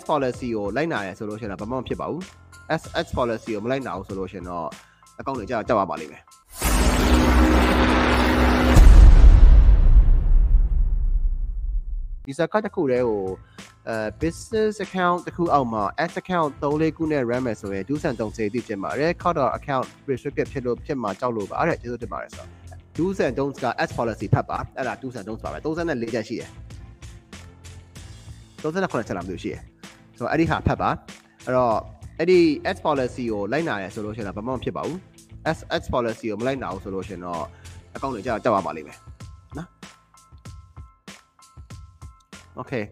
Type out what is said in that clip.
S policy ကိုလိုက်နာရဆိုလို့ရှိရင်တော့ဘာမှမဖြစ်ပါဘူး S S policy ကိုမလိုက်နာဘူးဆိုလို့ရှိရင်တော့အကောင့်တွေကြာကြောက်ရပါလိမ့်မယ်ဒီစကတ်တစ်ခုတည်းကိုအဲ business account တစ်ခုအောက်မှာ S account 3-4ခုနဲ့ run မယ်ဆိုရင်ဒူးဆန်တုံစေတိဖြစ်မှာတယ် cut off account restricted ဖြစ်လို့ဖြစ်မှာကြောက်လို့ပါအဲ့ဒါကျေးဇူးတင်ပါတယ်ဆိုတော့ do's and don'ts က S policy ဖတ်ပါအဲ့ဒါ do's and don'ts ပါပဲ34ချက်ရှိတယ်38ချက်လာမျိုးရှိတယ် ဆိုတော့အဲ့ဒီဟာဖတ်ပါအဲ့တော့အဲ့ဒီ S policy ကိုလိုက်နာရဲဆိုလို့ရှိရင်ဘာမှမဖြစ်ပါဘူး S S policy ကိုမလိုက်နာဘူးဆိုလို့ရှိရင်တော့ account တွေကြာတက်သွားပါလိမ့်မယ်နော် Okay